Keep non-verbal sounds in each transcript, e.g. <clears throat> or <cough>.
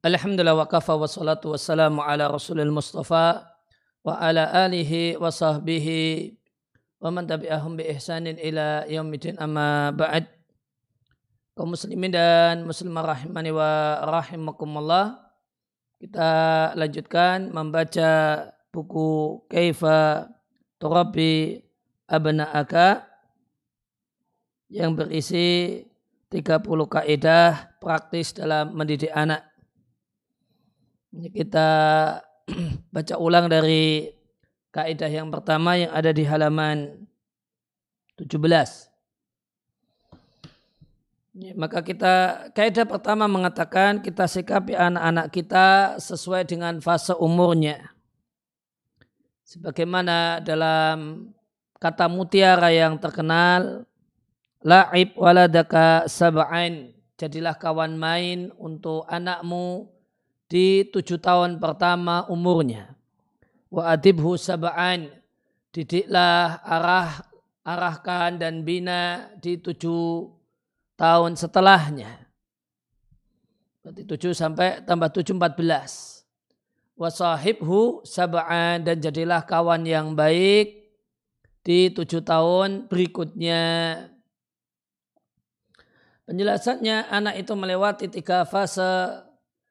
Alhamdulillah wa kafa wa salatu wassalamu ala rasulil mustafa wa ala alihi wa sahbihi wa man tabi'ahum bi ihsanin ila yaumidin amma ba'd. Kaum muslimin dan muslimah rahimani wa rahimakumullah kita lanjutkan membaca buku Kaifa Turabi Abna'aka yang berisi 30 kaidah praktis dalam mendidik anak kita <clears throat> baca ulang dari kaidah yang pertama yang ada di halaman 17. Maka kita kaidah pertama mengatakan kita sikapi anak-anak kita sesuai dengan fase umurnya. Sebagaimana dalam kata mutiara yang terkenal la'ib waladaka sab'ain jadilah kawan main untuk anakmu di tujuh tahun pertama umurnya. Wa adibhu sab'an. Didiklah arah arahkan dan bina di tujuh tahun setelahnya. Berarti tujuh sampai tambah tujuh empat belas. Wasahibhu sab'an dan jadilah kawan yang baik di tujuh tahun berikutnya. Penjelasannya anak itu melewati tiga fase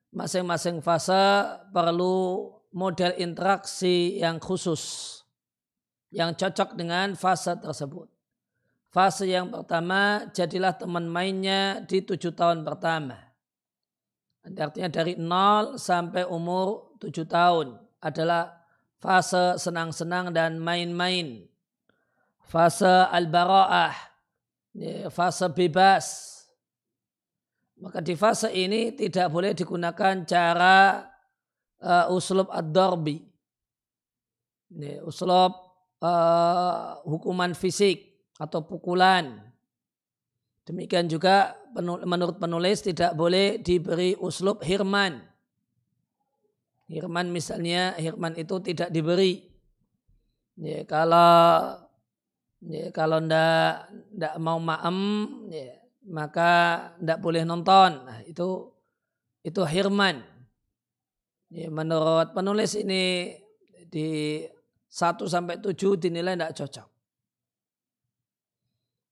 masing-masing fase perlu model interaksi yang khusus yang cocok dengan fase tersebut. Fase yang pertama, jadilah teman mainnya di tujuh tahun pertama. Artinya dari nol sampai umur tujuh tahun adalah fase senang-senang dan main-main. Fase al-bara'ah, fase bebas, maka di fase ini tidak boleh digunakan cara uh, uslub ad-darbi. Uslub uh, hukuman fisik atau pukulan. Demikian juga menurut penulis tidak boleh diberi uslub hirman. Hirman misalnya, hirman itu tidak diberi. Ya, kalau ya, kalau ndak ndak mau maem, ya, maka tidak boleh nonton. Nah, itu itu hirman. Ya, menurut penulis ini di 1 sampai 7 dinilai tidak cocok.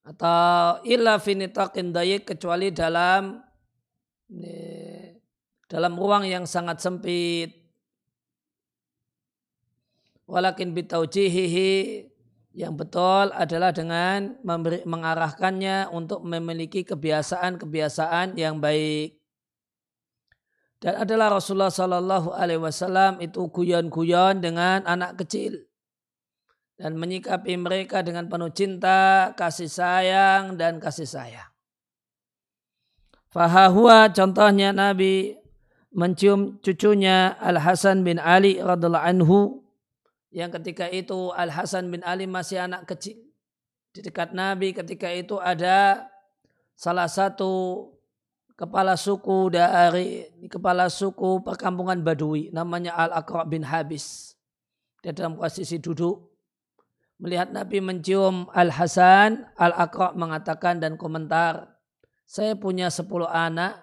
Atau illa finitakin dayik kecuali dalam ya, dalam ruang yang sangat sempit. Walakin bitaujihihi yang betul adalah dengan memberi, mengarahkannya untuk memiliki kebiasaan-kebiasaan yang baik. Dan adalah Rasulullah Sallallahu Alaihi Wasallam itu guyon-guyon dengan anak kecil dan menyikapi mereka dengan penuh cinta, kasih sayang dan kasih sayang. Fahahua contohnya Nabi mencium cucunya Al Hasan bin Ali radhiallahu anhu yang ketika itu Al Hasan bin Ali masih anak kecil. Di dekat Nabi ketika itu ada salah satu kepala suku dari kepala suku perkampungan Badui namanya Al Aqra bin Habis. Dia dalam posisi duduk melihat Nabi mencium Al Hasan, Al Aqra mengatakan dan komentar, saya punya sepuluh anak,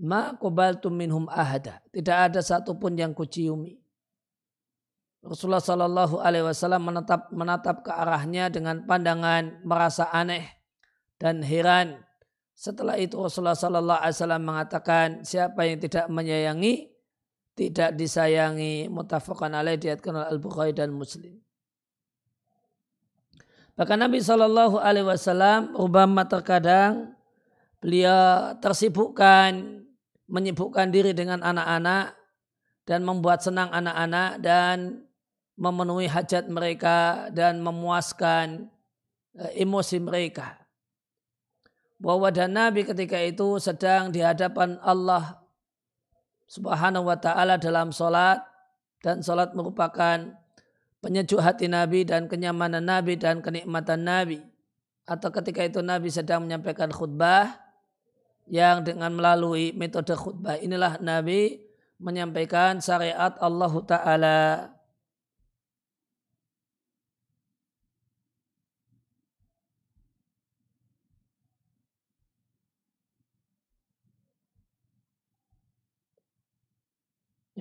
ma kubaltum minhum ahada. Tidak ada satupun yang kuciumi. Rasulullah Shallallahu Alaihi Wasallam menatap menatap ke arahnya dengan pandangan merasa aneh dan heran. Setelah itu Rasulullah Shallallahu Alaihi Wasallam mengatakan siapa yang tidak menyayangi tidak disayangi mutafakan alaih diatkan oleh Al Bukhari dan Muslim. Bahkan Nabi Shallallahu Alaihi Wasallam Obama terkadang beliau tersibukkan menyibukkan diri dengan anak-anak dan membuat senang anak-anak dan memenuhi hajat mereka dan memuaskan eh, emosi mereka. Bahwa dan Nabi ketika itu sedang di hadapan Allah subhanahu wa ta'ala dalam sholat dan sholat merupakan penyejuk hati Nabi dan kenyamanan Nabi dan kenikmatan Nabi. Atau ketika itu Nabi sedang menyampaikan khutbah yang dengan melalui metode khutbah inilah Nabi menyampaikan syariat Allah Ta'ala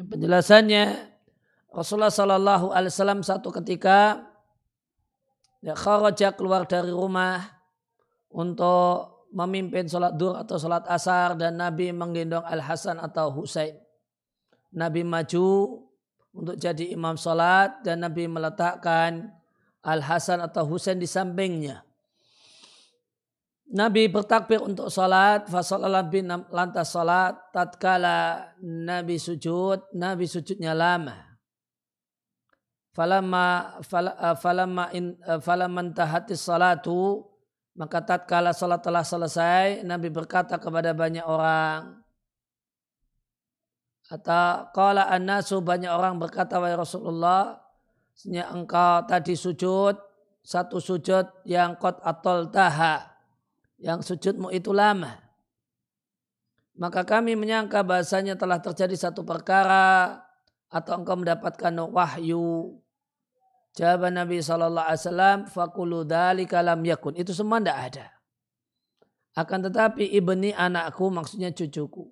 Penjelasannya Rasulullah Shallallahu Alaihi Wasallam satu ketika ya, kharaja keluar dari rumah untuk memimpin sholat dur atau sholat asar dan Nabi menggendong Al Hasan atau Husain. Nabi maju untuk jadi imam sholat dan Nabi meletakkan Al Hasan atau Husain di sampingnya. Nabi bertakbir untuk salat, fasallallahu bin lantas salat, tatkala Nabi sujud, Nabi sujudnya lama. Falamma eh, falamma in eh, falamma tahati salatu maka tatkala salat telah selesai Nabi berkata kepada banyak orang atau qala an-nasu banyak orang berkata wahai Rasulullah sesungguhnya engkau tadi sujud satu sujud yang qad atol taha yang sujudmu itu lama. Maka kami menyangka bahasanya telah terjadi satu perkara atau engkau mendapatkan wahyu. Jawaban Nabi SAW, fakulu dalika lam yakun. Itu semua tidak ada. Akan tetapi ibni anakku maksudnya cucuku.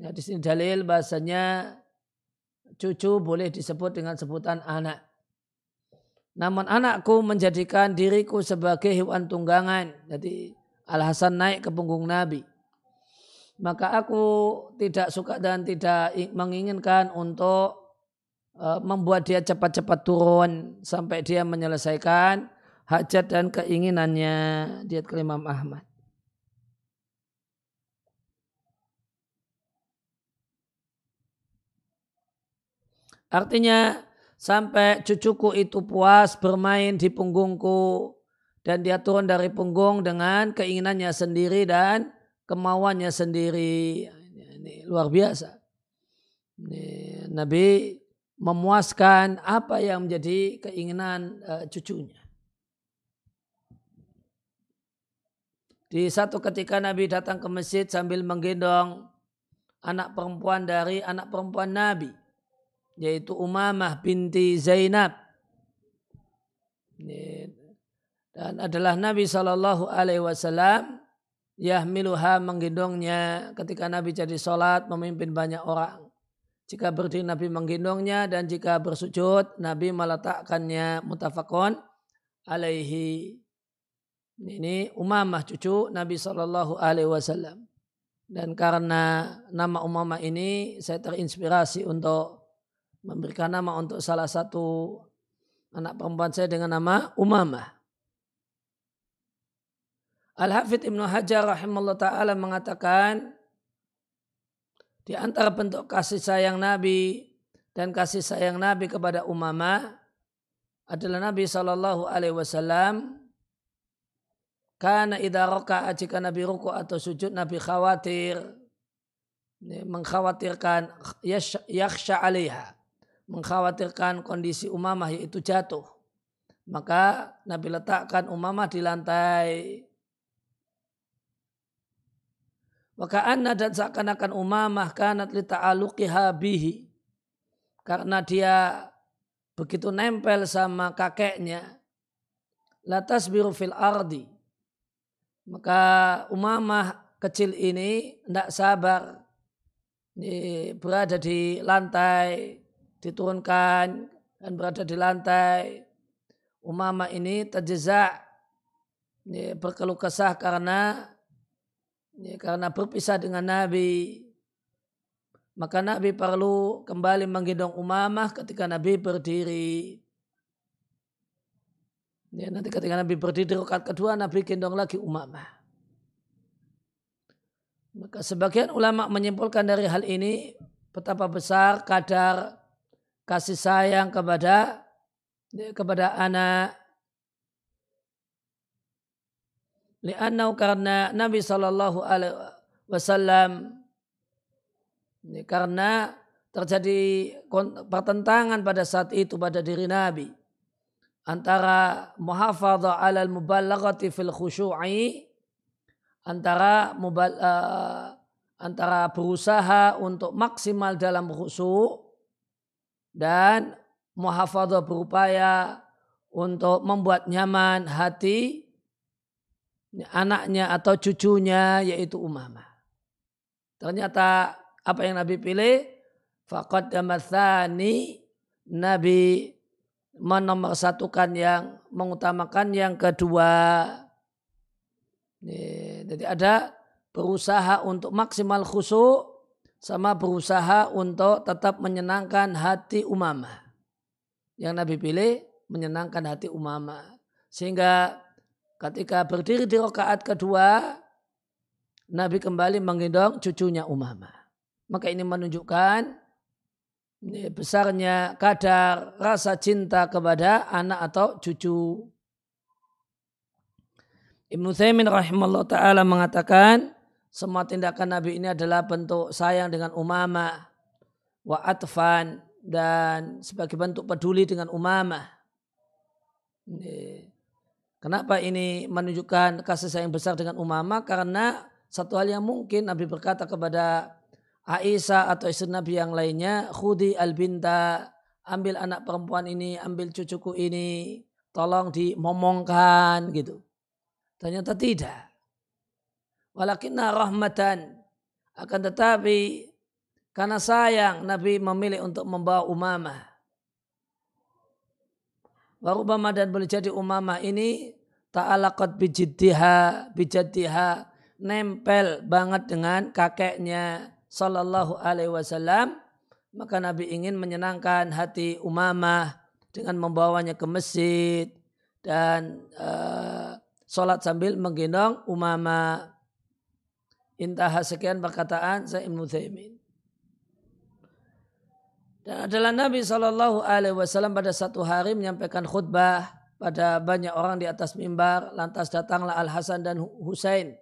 Ya, di sini dalil bahasanya cucu boleh disebut dengan sebutan anak. Namun anakku menjadikan diriku sebagai hewan tunggangan. Jadi Al-Hasan naik ke punggung Nabi. Maka aku tidak suka dan tidak menginginkan untuk e, membuat dia cepat-cepat turun sampai dia menyelesaikan hajat dan keinginannya. Dia ke Imam Ahmad. Artinya sampai cucuku itu puas bermain di punggungku dan dia turun dari punggung dengan keinginannya sendiri dan kemauannya sendiri. Ini luar biasa. Ini, Nabi memuaskan apa yang menjadi keinginan uh, cucunya. Di satu ketika Nabi datang ke masjid sambil menggendong anak perempuan dari anak perempuan Nabi yaitu Umamah binti Zainab dan adalah Nabi Shallallahu Alaihi Wasallam yahmiluha menggendongnya ketika Nabi jadi sholat memimpin banyak orang. Jika berdiri Nabi menggendongnya dan jika bersujud Nabi meletakkannya mutafakon alaihi. Ini Umamah cucu Nabi Shallallahu Alaihi Wasallam. Dan karena nama Umamah ini saya terinspirasi untuk memberikan nama untuk salah satu anak perempuan saya dengan nama Umamah. Al-Hafidh Ibnu Hajar rahimahullah ta'ala mengatakan di antara bentuk kasih sayang Nabi dan kasih sayang Nabi kepada Umamah adalah Nabi Shallallahu Alaihi Wasallam karena idha roka'a jika Nabi ruku atau sujud Nabi khawatir mengkhawatirkan yakhsha alaiha mengkhawatirkan kondisi Umamah yaitu jatuh. Maka Nabi letakkan Umamah di lantai. Maka anna dan seakan-akan Umamah kanat li ta'aluqiha bihi. Karena dia begitu nempel sama kakeknya. Latas biru fil ardi. Maka Umamah kecil ini tidak sabar. berada di lantai diturunkan dan berada di lantai. Umama ini terjezak ya, berkeluh kesah karena ya, karena berpisah dengan Nabi. Maka Nabi perlu kembali menggendong Umamah ketika Nabi berdiri. Ya, nanti ketika Nabi berdiri di rakaat kedua, Nabi gendong lagi Umamah. Maka sebagian ulama menyimpulkan dari hal ini betapa besar kadar kasih sayang kepada kepada anak. Li'annau karena Nabi Shallallahu Alaihi Wasallam karena terjadi pertentangan pada saat itu pada diri Nabi. Antara muhafadha alal mubalaghati fil khusyu'i antara mubal, uh, antara berusaha untuk maksimal dalam khusyuk dan muhafadzah berupaya untuk membuat nyaman hati anaknya atau cucunya yaitu Umamah. Ternyata apa yang Nabi pilih Faqad damathani Nabi menomorsatukan yang mengutamakan yang kedua. Jadi ada berusaha untuk maksimal khusyuk sama berusaha untuk tetap menyenangkan hati umamah. Yang Nabi pilih menyenangkan hati umamah. Sehingga ketika berdiri di rakaat kedua, Nabi kembali menggendong cucunya umamah. Maka ini menunjukkan besarnya kadar rasa cinta kepada anak atau cucu. Ibnu Thaymin rahimahullah ta'ala mengatakan, semua tindakan Nabi ini adalah bentuk sayang dengan umama, wa atfan, dan sebagai bentuk peduli dengan umama. Kenapa ini menunjukkan kasih sayang besar dengan umama? Karena satu hal yang mungkin Nabi berkata kepada Aisyah atau istri Nabi yang lainnya, khudi al-binta, ambil anak perempuan ini, ambil cucuku ini, tolong dimomongkan gitu. Ternyata tidak. Walakinna rahmatan. Akan tetapi karena sayang Nabi memilih untuk membawa umamah. Warubama dan boleh jadi umamah ini ta'alaqat bijiddiha, bijaddiha, nempel banget dengan kakeknya sallallahu alaihi wasallam. Maka Nabi ingin menyenangkan hati umamah dengan membawanya ke masjid dan uh, sholat sambil menggendong umamah. Intah sekian perkataan saya Ibnu Thaimin. Dan adalah Nabi Shallallahu Alaihi Wasallam pada satu hari menyampaikan khutbah pada banyak orang di atas mimbar. Lantas datanglah Al Hasan dan Husain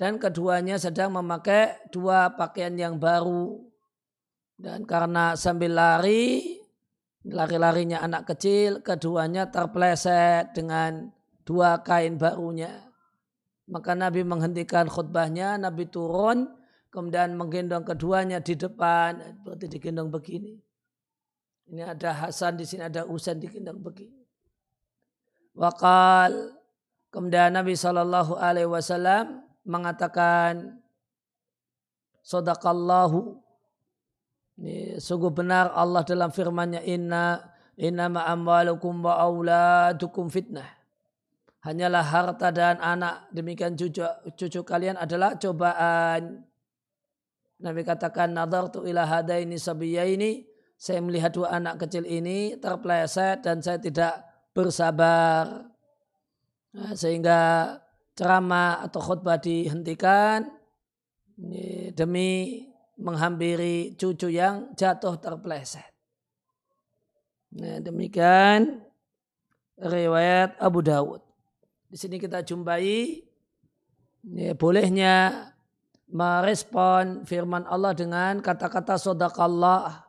dan keduanya sedang memakai dua pakaian yang baru. Dan karena sambil lari, lari-larinya anak kecil, keduanya terpleset dengan dua kain barunya. Maka Nabi menghentikan khutbahnya, Nabi turun, kemudian menggendong keduanya di depan, berarti digendong begini. Ini ada Hasan di sini, ada Usain digendong begini. Wakal, kemudian Nabi Shallallahu Alaihi Wasallam mengatakan, Sodakallahu, ini sungguh benar Allah dalam firman-Nya inna inna ma'amwalukum wa auladukum fitnah hanyalah harta dan anak demikian cucu, cucu kalian adalah cobaan. Nabi katakan nadar tu ila hadaini ini saya melihat dua anak kecil ini terpleset dan saya tidak bersabar. Nah, sehingga ceramah atau khutbah dihentikan demi menghampiri cucu yang jatuh terpleset. Nah, demikian riwayat Abu Dawud. Di sini kita jumpai ya, bolehnya merespon firman Allah dengan kata-kata sodakallah.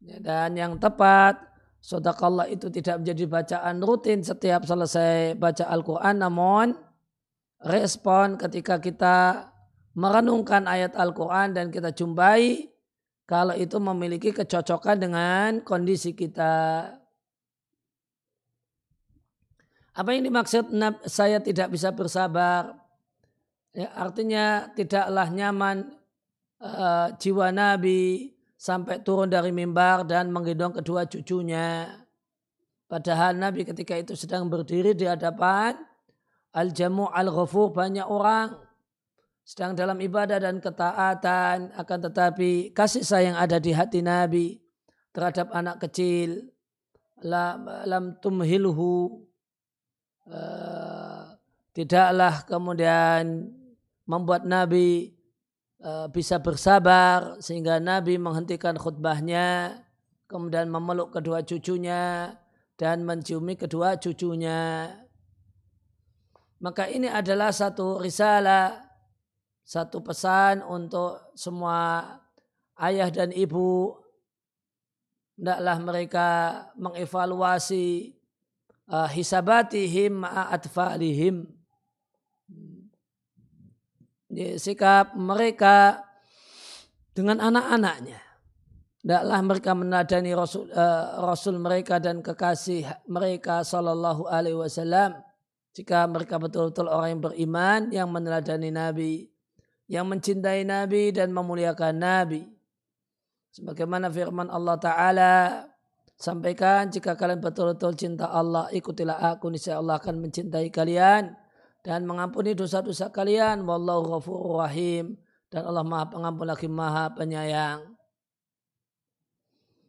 Ya, dan yang tepat, sodakallah itu tidak menjadi bacaan rutin setiap selesai baca Al-Quran. Namun respon ketika kita merenungkan ayat Al-Quran dan kita jumpai kalau itu memiliki kecocokan dengan kondisi kita. Apa yang dimaksud saya tidak bisa bersabar? Ya, artinya tidaklah nyaman uh, jiwa Nabi sampai turun dari mimbar dan menggendong kedua cucunya. Padahal Nabi ketika itu sedang berdiri di hadapan al-jamu al-ghafur banyak orang sedang dalam ibadah dan ketaatan akan tetapi kasih sayang ada di hati Nabi terhadap anak kecil lam, lam tumhilhu Eh, tidaklah kemudian membuat Nabi uh, bisa bersabar sehingga Nabi menghentikan khutbahnya kemudian memeluk kedua cucunya dan menciumi kedua cucunya. Maka ini adalah satu risalah satu pesan untuk semua ayah dan ibu. Hendaklah mereka mengevaluasi uh, hisabatihim ma'atfalihim. Sikap mereka dengan anak-anaknya. Tidaklah mereka menadani Rasul, uh, Rasul mereka dan kekasih mereka Sallallahu Alaihi Wasallam. Jika mereka betul-betul orang yang beriman, yang meneladani Nabi, yang mencintai Nabi dan memuliakan Nabi. Sebagaimana firman Allah Ta'ala sampaikan jika kalian betul-betul cinta Allah ikutilah aku niscaya Allah akan mencintai kalian dan mengampuni dosa-dosa kalian wallahu ghafurur rahim dan Allah Maha Pengampun lagi Maha Penyayang.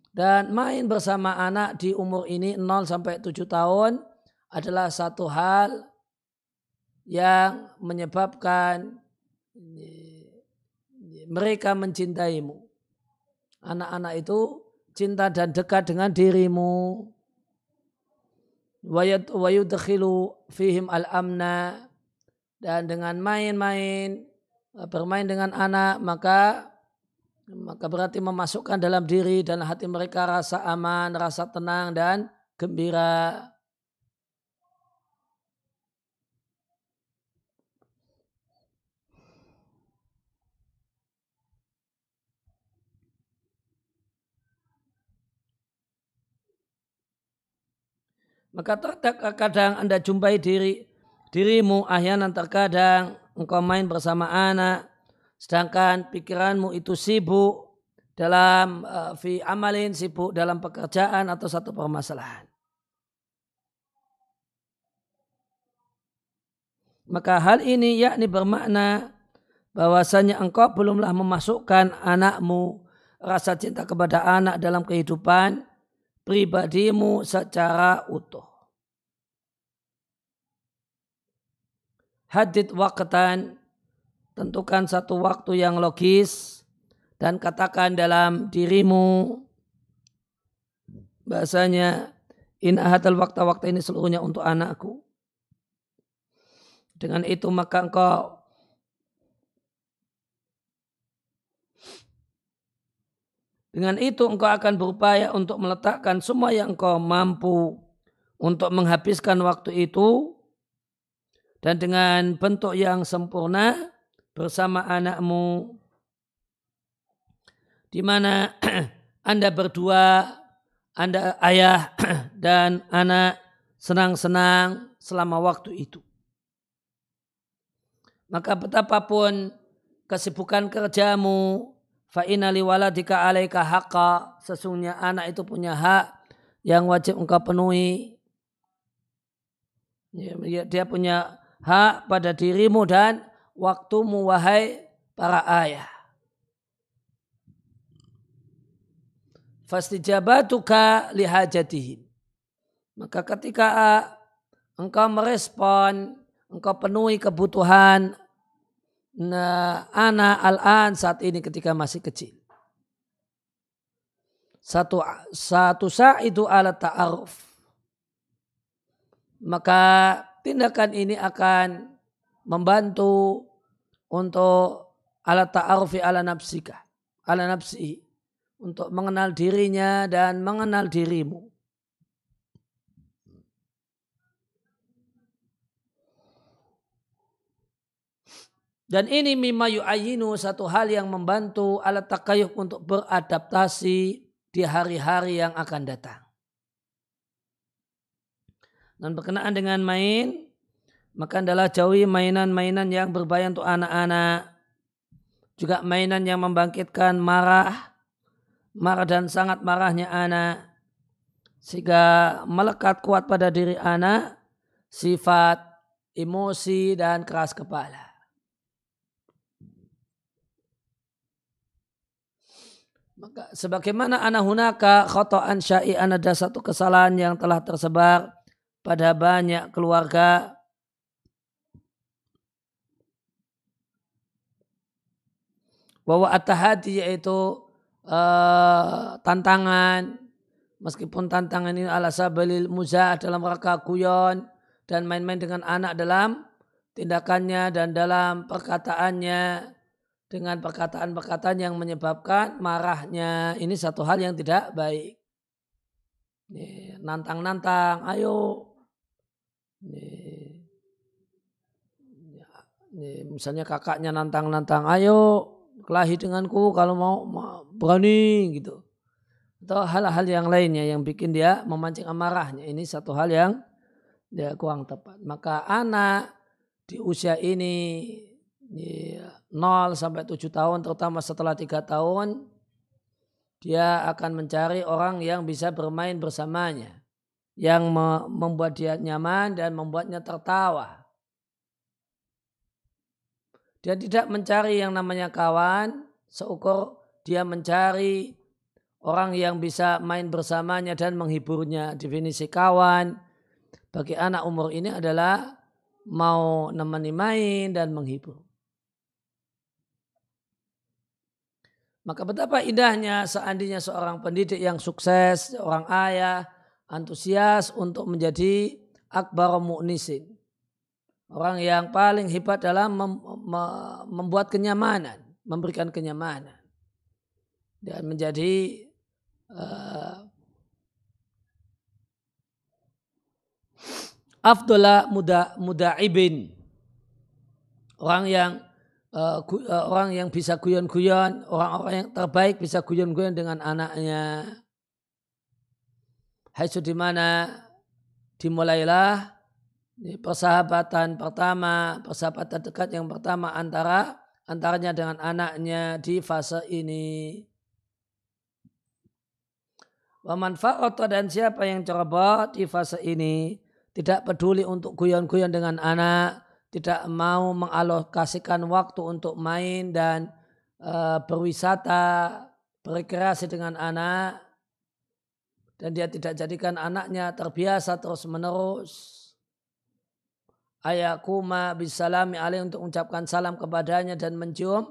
Dan main bersama anak di umur ini 0 sampai 7 tahun adalah satu hal yang menyebabkan mereka mencintaimu. Anak-anak itu cinta dan dekat dengan dirimu. Wayudkhilu fihim al-amna dan dengan main-main bermain dengan anak maka maka berarti memasukkan dalam diri dan hati mereka rasa aman, rasa tenang dan gembira. Maka terkadang Anda jumpai diri dirimu ahyanan terkadang engkau main bersama anak sedangkan pikiranmu itu sibuk dalam uh, amalin sibuk dalam pekerjaan atau satu permasalahan. Maka hal ini yakni bermakna bahwasanya engkau belumlah memasukkan anakmu rasa cinta kepada anak dalam kehidupan pribadimu secara utuh. Hadid waktan, tentukan satu waktu yang logis dan katakan dalam dirimu bahasanya in ahadal waktu-waktu ini seluruhnya untuk anakku. Dengan itu maka engkau Dengan itu engkau akan berupaya untuk meletakkan semua yang engkau mampu untuk menghabiskan waktu itu dan dengan bentuk yang sempurna bersama anakmu di mana <clears throat> Anda berdua, Anda ayah <clears throat> dan anak senang-senang selama waktu itu. Maka betapapun kesibukan kerjamu, Fa inna waladika alaika haqqa. Sesungguhnya anak itu punya hak yang wajib engkau penuhi. Ya, ya, dia punya hak pada dirimu dan waktumu wahai para ayah. Fastijabatuka lihajatihim. Maka ketika engkau merespon, engkau penuhi kebutuhan nah, anak al-an saat ini ketika masih kecil. Satu satu itu alat ta'aruf. Maka tindakan ini akan membantu untuk alat ta'arufi ala nafsika. Ala nafsi. Untuk mengenal dirinya dan mengenal dirimu. Dan ini mimma yu'ayinu satu hal yang membantu alat takayuf untuk beradaptasi di hari-hari yang akan datang. Dan berkenaan dengan main, maka adalah jauhi mainan-mainan yang berbahaya untuk anak-anak. Juga mainan yang membangkitkan marah, marah dan sangat marahnya anak. Sehingga melekat kuat pada diri anak sifat emosi dan keras kepala. Maka sebagaimana anak hunaka khotoan syai'an ada satu kesalahan yang telah tersebar pada banyak keluarga. Bahwa at-tahadi yaitu uh, tantangan meskipun tantangan ini ala sabalil muzah dalam rangka guyon dan main-main dengan anak dalam tindakannya dan dalam perkataannya dengan perkataan-perkataan yang menyebabkan marahnya. Ini satu hal yang tidak baik. Nantang-nantang, ayo. Misalnya kakaknya nantang-nantang, ayo kelahi denganku kalau mau berani gitu. Atau hal-hal yang lainnya yang bikin dia memancing amarahnya. Ini satu hal yang dia kurang tepat. Maka anak di usia ini 0 sampai 7 tahun terutama setelah 3 tahun dia akan mencari orang yang bisa bermain bersamanya, yang membuat dia nyaman dan membuatnya tertawa. Dia tidak mencari yang namanya kawan, seukur dia mencari orang yang bisa main bersamanya dan menghiburnya. Definisi kawan bagi anak umur ini adalah mau nemani main dan menghibur. Maka betapa indahnya seandainya seorang pendidik yang sukses, seorang ayah, antusias untuk menjadi akbar mu'nisin. Orang yang paling hebat dalam mem membuat kenyamanan, memberikan kenyamanan. Dan menjadi uh, afdola muda mudaibin. Orang yang uh, orang yang bisa guyon-guyon, orang-orang yang terbaik bisa guyon-guyon dengan anaknya. Haitsu di mana dimulailah persahabatan pertama, persahabatan dekat yang pertama antara antaranya dengan anaknya di fase ini. Waman dan siapa yang ceroboh di fase ini tidak peduli untuk guyon-guyon dengan anak, tidak mau mengalokasikan waktu untuk main dan uh, berwisata, berrekreasi dengan anak, dan dia tidak jadikan anaknya terbiasa terus menerus. Ayakuma bisalami alaih untuk mengucapkan salam kepadanya dan mencium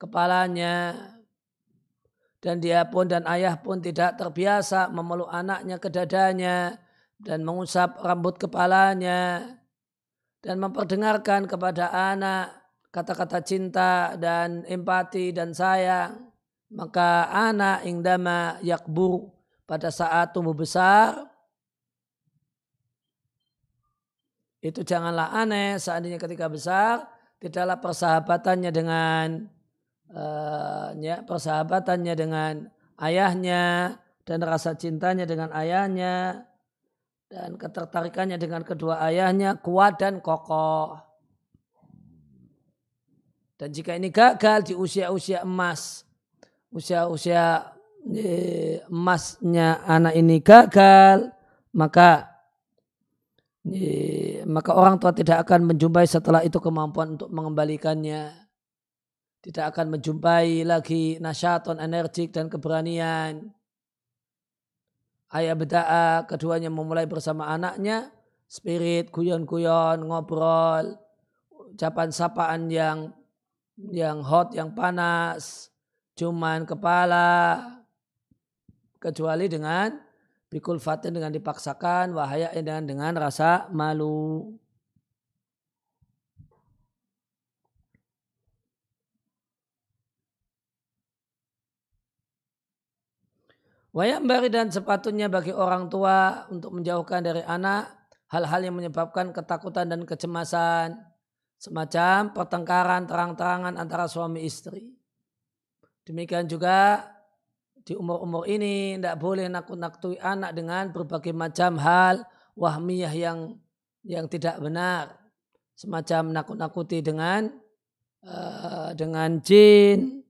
kepalanya. Dan dia pun dan ayah pun tidak terbiasa memeluk anaknya ke dadanya dan mengusap rambut kepalanya dan memperdengarkan kepada anak kata-kata cinta dan empati dan sayang, maka anak indama yakbu pada saat tumbuh besar. Itu janganlah aneh seandainya ketika besar tidaklah persahabatannya dengan uh, ya, persahabatannya dengan ayahnya dan rasa cintanya dengan ayahnya dan ketertarikannya dengan kedua ayahnya kuat dan kokoh. Dan jika ini gagal di usia-usia emas, usia-usia e, emasnya anak ini gagal, maka e, maka orang tua tidak akan menjumpai setelah itu kemampuan untuk mengembalikannya. Tidak akan menjumpai lagi nasyaton energik dan keberanian ayah beda'a keduanya memulai bersama anaknya. Spirit guyon-guyon ngobrol. Ucapan sapaan yang yang hot yang panas. Cuman kepala. Kecuali dengan bikul fatin dengan dipaksakan wahaya dengan dengan rasa malu bari dan sepatunya bagi orang tua untuk menjauhkan dari anak hal-hal yang menyebabkan ketakutan dan kecemasan semacam pertengkaran terang-terangan antara suami istri. Demikian juga di umur-umur ini tidak boleh nakut-nakutui anak dengan berbagai macam hal wahmiyah yang yang tidak benar. Semacam nakut-nakuti dengan uh, dengan jin,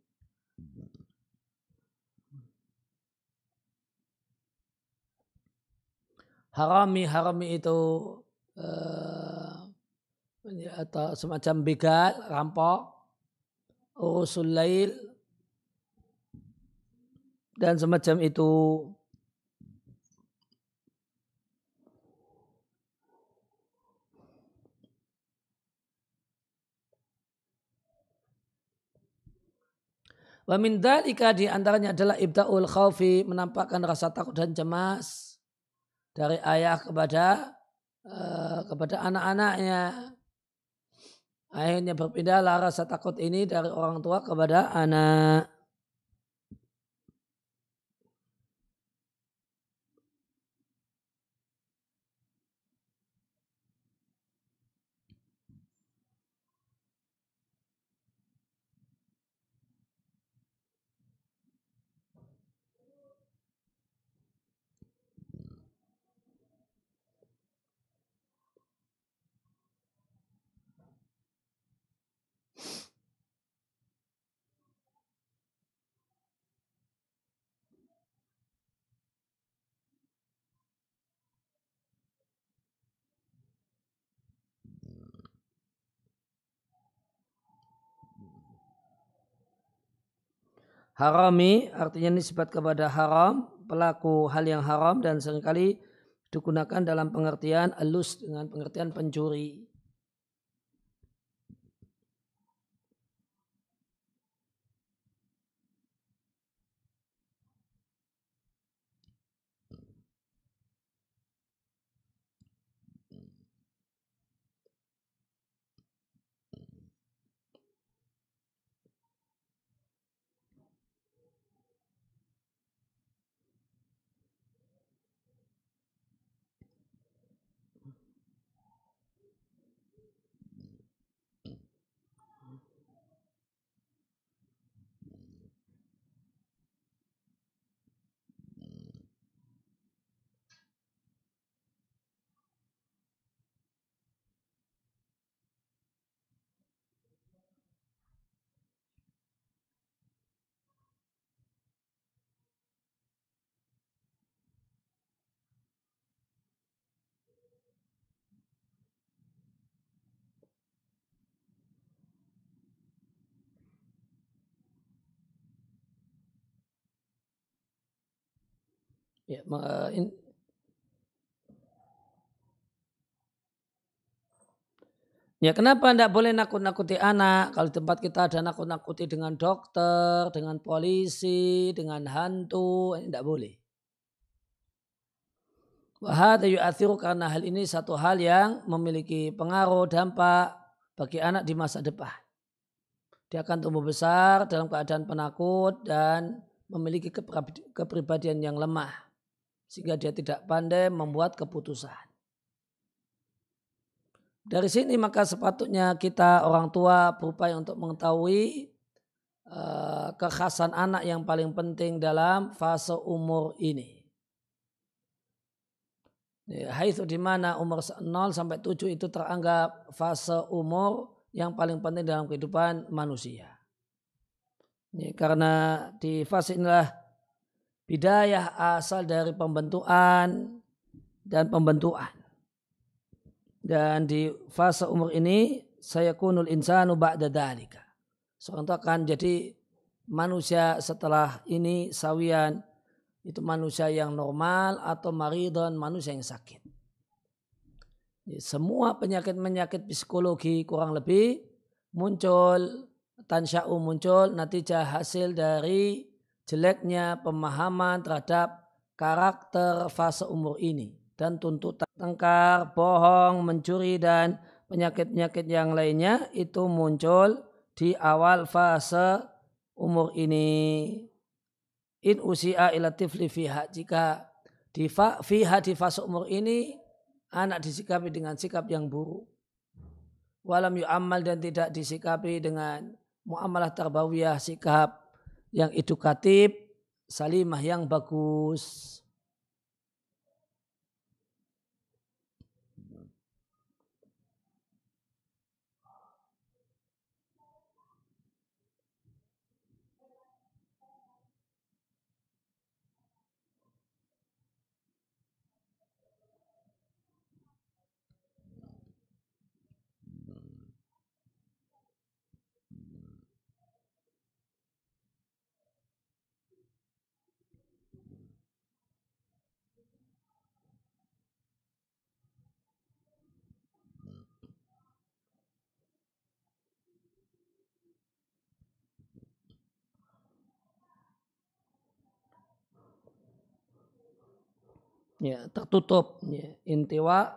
harami harami itu uh, atau semacam begal rampok urusul lail dan semacam itu. Wa min dalika di antaranya adalah ibda'ul khawfi menampakkan rasa takut dan cemas dari ayah kepada uh, kepada anak-anaknya. Akhirnya berpindahlah rasa takut ini dari orang tua kepada anak. Harami artinya nisbat kepada haram, pelaku hal yang haram dan sering kali digunakan dalam pengertian alus dengan pengertian pencuri. Ya, in, Ya kenapa tidak boleh nakut-nakuti anak? Kalau tempat kita ada nakut-nakuti dengan dokter, dengan polisi, dengan hantu, tidak boleh. Wahada yu'athiru karena hal ini satu hal yang memiliki pengaruh, dampak bagi anak di masa depan. Dia akan tumbuh besar dalam keadaan penakut dan memiliki kepribadian yang lemah sehingga dia tidak pandai membuat keputusan. Dari sini maka sepatutnya kita orang tua berupaya untuk mengetahui uh, kekhasan anak yang paling penting dalam fase umur ini. Hai itu di mana umur 0 sampai 7 itu teranggap fase umur yang paling penting dalam kehidupan manusia. Ini karena di fase inilah Bidayah asal dari pembentukan dan pembentukan. Dan di fase umur ini saya kunul insanu ba'da dalika. Seorang itu akan jadi manusia setelah ini sawian itu manusia yang normal atau maridon manusia yang sakit. Semua penyakit-penyakit psikologi kurang lebih muncul tansya'u muncul natijah hasil dari jeleknya pemahaman terhadap karakter fase umur ini dan tuntutan tengkar, bohong, mencuri dan penyakit-penyakit yang lainnya itu muncul di awal fase umur ini. In usia ilatifli fiha jika di fiha di fase umur ini anak disikapi dengan sikap yang buruk. Walam yu'ammal dan tidak disikapi dengan muamalah tarbawiyah sikap yang edukatif, salimah yang bagus. Ya tertutup ya, intiwa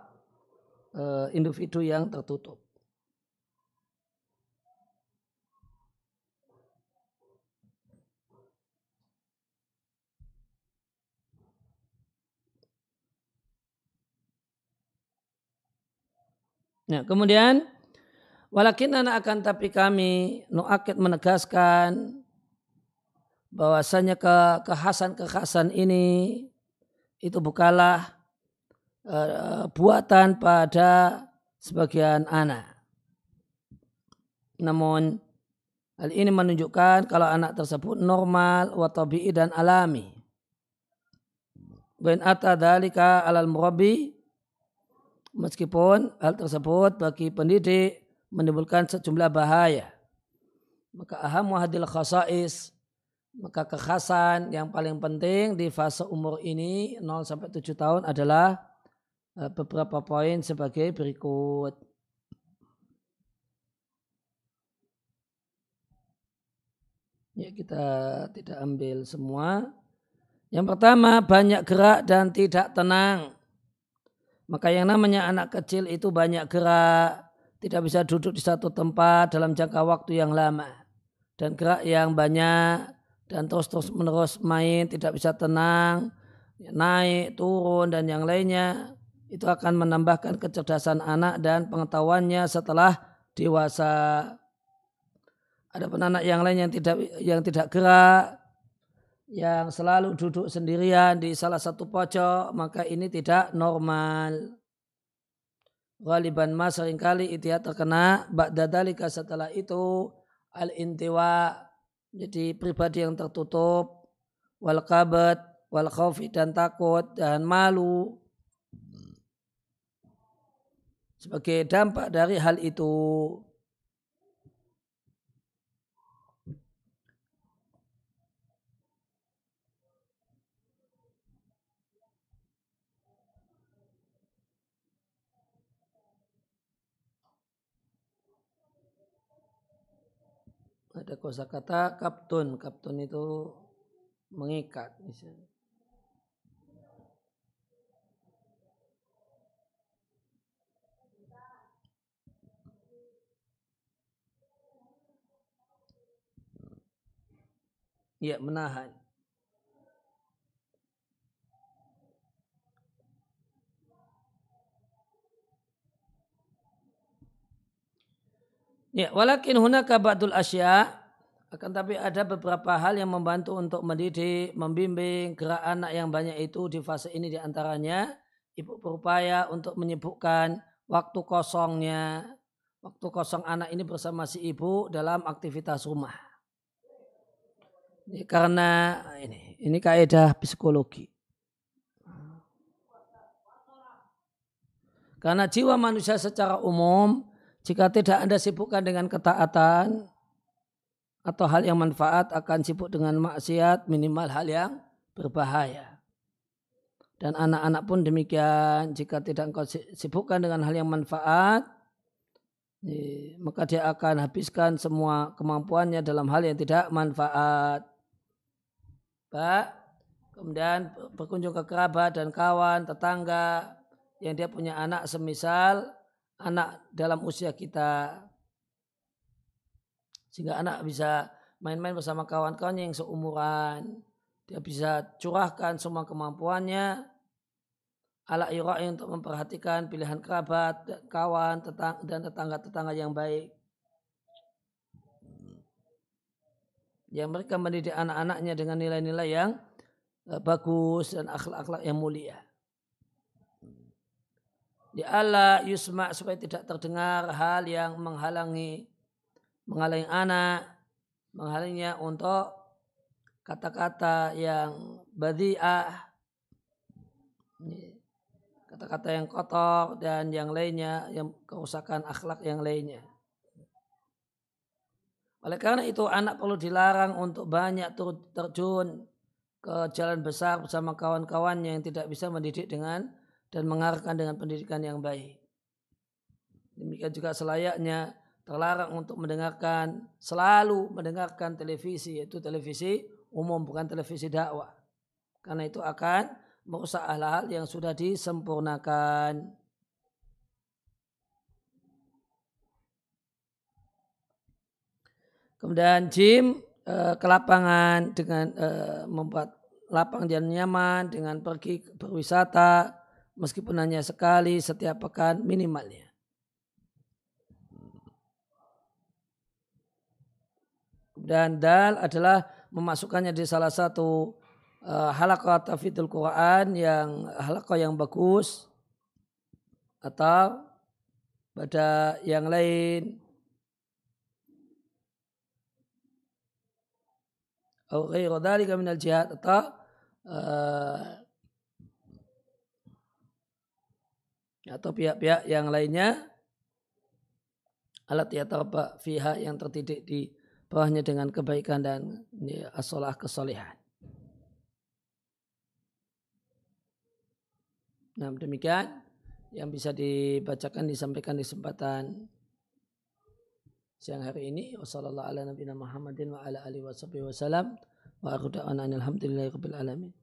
uh, individu yang tertutup. Nah, kemudian walakin anak akan tapi kami nuakid menegaskan bahwasanya ke kekhasan-kekhasan ini itu bukanlah uh, buatan pada sebagian anak. Namun hal ini menunjukkan kalau anak tersebut normal, watabi'i dan alami. Ben ata dalika alal murabi meskipun hal tersebut bagi pendidik menimbulkan sejumlah bahaya. Maka aham hadil khasais Maka kekhasan yang paling penting di fase umur ini 0 sampai 7 tahun adalah eh, beberapa poin sebagai berikut. Ya kita tidak ambil semua. Yang pertama banyak gerak dan tidak tenang. Maka yang namanya anak kecil itu banyak gerak, tidak bisa duduk di satu tempat dalam jangka waktu yang lama. Dan gerak yang banyak dan terus-terus menerus main, tidak bisa tenang, naik, turun dan yang lainnya. Itu akan menambahkan kecerdasan anak dan pengetahuannya setelah dewasa. Ada anak yang lain yang tidak yang tidak gerak, yang selalu duduk sendirian di salah satu pojok, maka ini tidak normal. Waliban mas sering kali itu terkena ba'dadalika setelah itu al-intiwa jadi pribadi yang tertutup wal kabat wal khawfi dan takut dan malu. Sebagai dampak dari hal itu ada kosakata kaptun kaptun itu mengikat misalnya Ya menahan. Ya, walakin hunaka ba'dul asya akan tapi ada beberapa hal yang membantu untuk mendidik, membimbing gerak anak yang banyak itu di fase ini di antaranya ibu berupaya untuk menyibukkan waktu kosongnya, waktu kosong anak ini bersama si ibu dalam aktivitas rumah. Ini karena ini ini kaidah psikologi. Karena jiwa manusia secara umum jika tidak Anda sibukkan dengan ketaatan atau hal yang manfaat akan sibuk dengan maksiat minimal hal yang berbahaya. Dan anak-anak pun demikian jika tidak engkau sibukkan dengan hal yang manfaat maka dia akan habiskan semua kemampuannya dalam hal yang tidak manfaat. Pak, kemudian berkunjung ke kerabat dan kawan, tetangga yang dia punya anak semisal anak dalam usia kita. Sehingga anak bisa main-main bersama kawan-kawannya yang seumuran. Dia bisa curahkan semua kemampuannya ala irai untuk memperhatikan pilihan kerabat, kawan, tetang, dan tetangga-tetangga yang baik. Yang mereka mendidik anak-anaknya dengan nilai-nilai yang eh, bagus dan akhlak-akhlak yang mulia di Allah yusma supaya tidak terdengar hal yang menghalangi menghalangi anak menghalanginya untuk kata-kata yang badiah kata-kata yang kotor dan yang lainnya yang kerusakan akhlak yang lainnya. Oleh karena itu anak perlu dilarang untuk banyak terjun ke jalan besar bersama kawan-kawannya yang tidak bisa mendidik dengan dan mengarahkan dengan pendidikan yang baik. Demikian juga selayaknya terlarang untuk mendengarkan selalu mendengarkan televisi yaitu televisi umum bukan televisi dakwah. Karena itu akan merusak hal-hal yang sudah disempurnakan. Kemudian Jim eh, ke lapangan dengan eh, membuat lapang dan nyaman dengan pergi berwisata meskipun hanya sekali setiap pekan minimalnya. Dan dal adalah memasukkannya di salah satu uh, halaqah tafidul Quran yang halaqah yang bagus atau pada yang lain atau jihad atau uh, atau pihak-pihak yang lainnya alat yatarba fiha yang terdidik di bawahnya dengan kebaikan dan ya, asolah kesolehan. Nah demikian yang bisa dibacakan disampaikan di kesempatan siang hari ini. Wassalamualaikum warahmatullahi wabarakatuh. Wa ala alihi wa sahbihi wa salam. Wa alhamdulillahi rabbil alamin.